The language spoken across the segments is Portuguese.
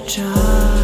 Just.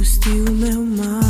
Imbił je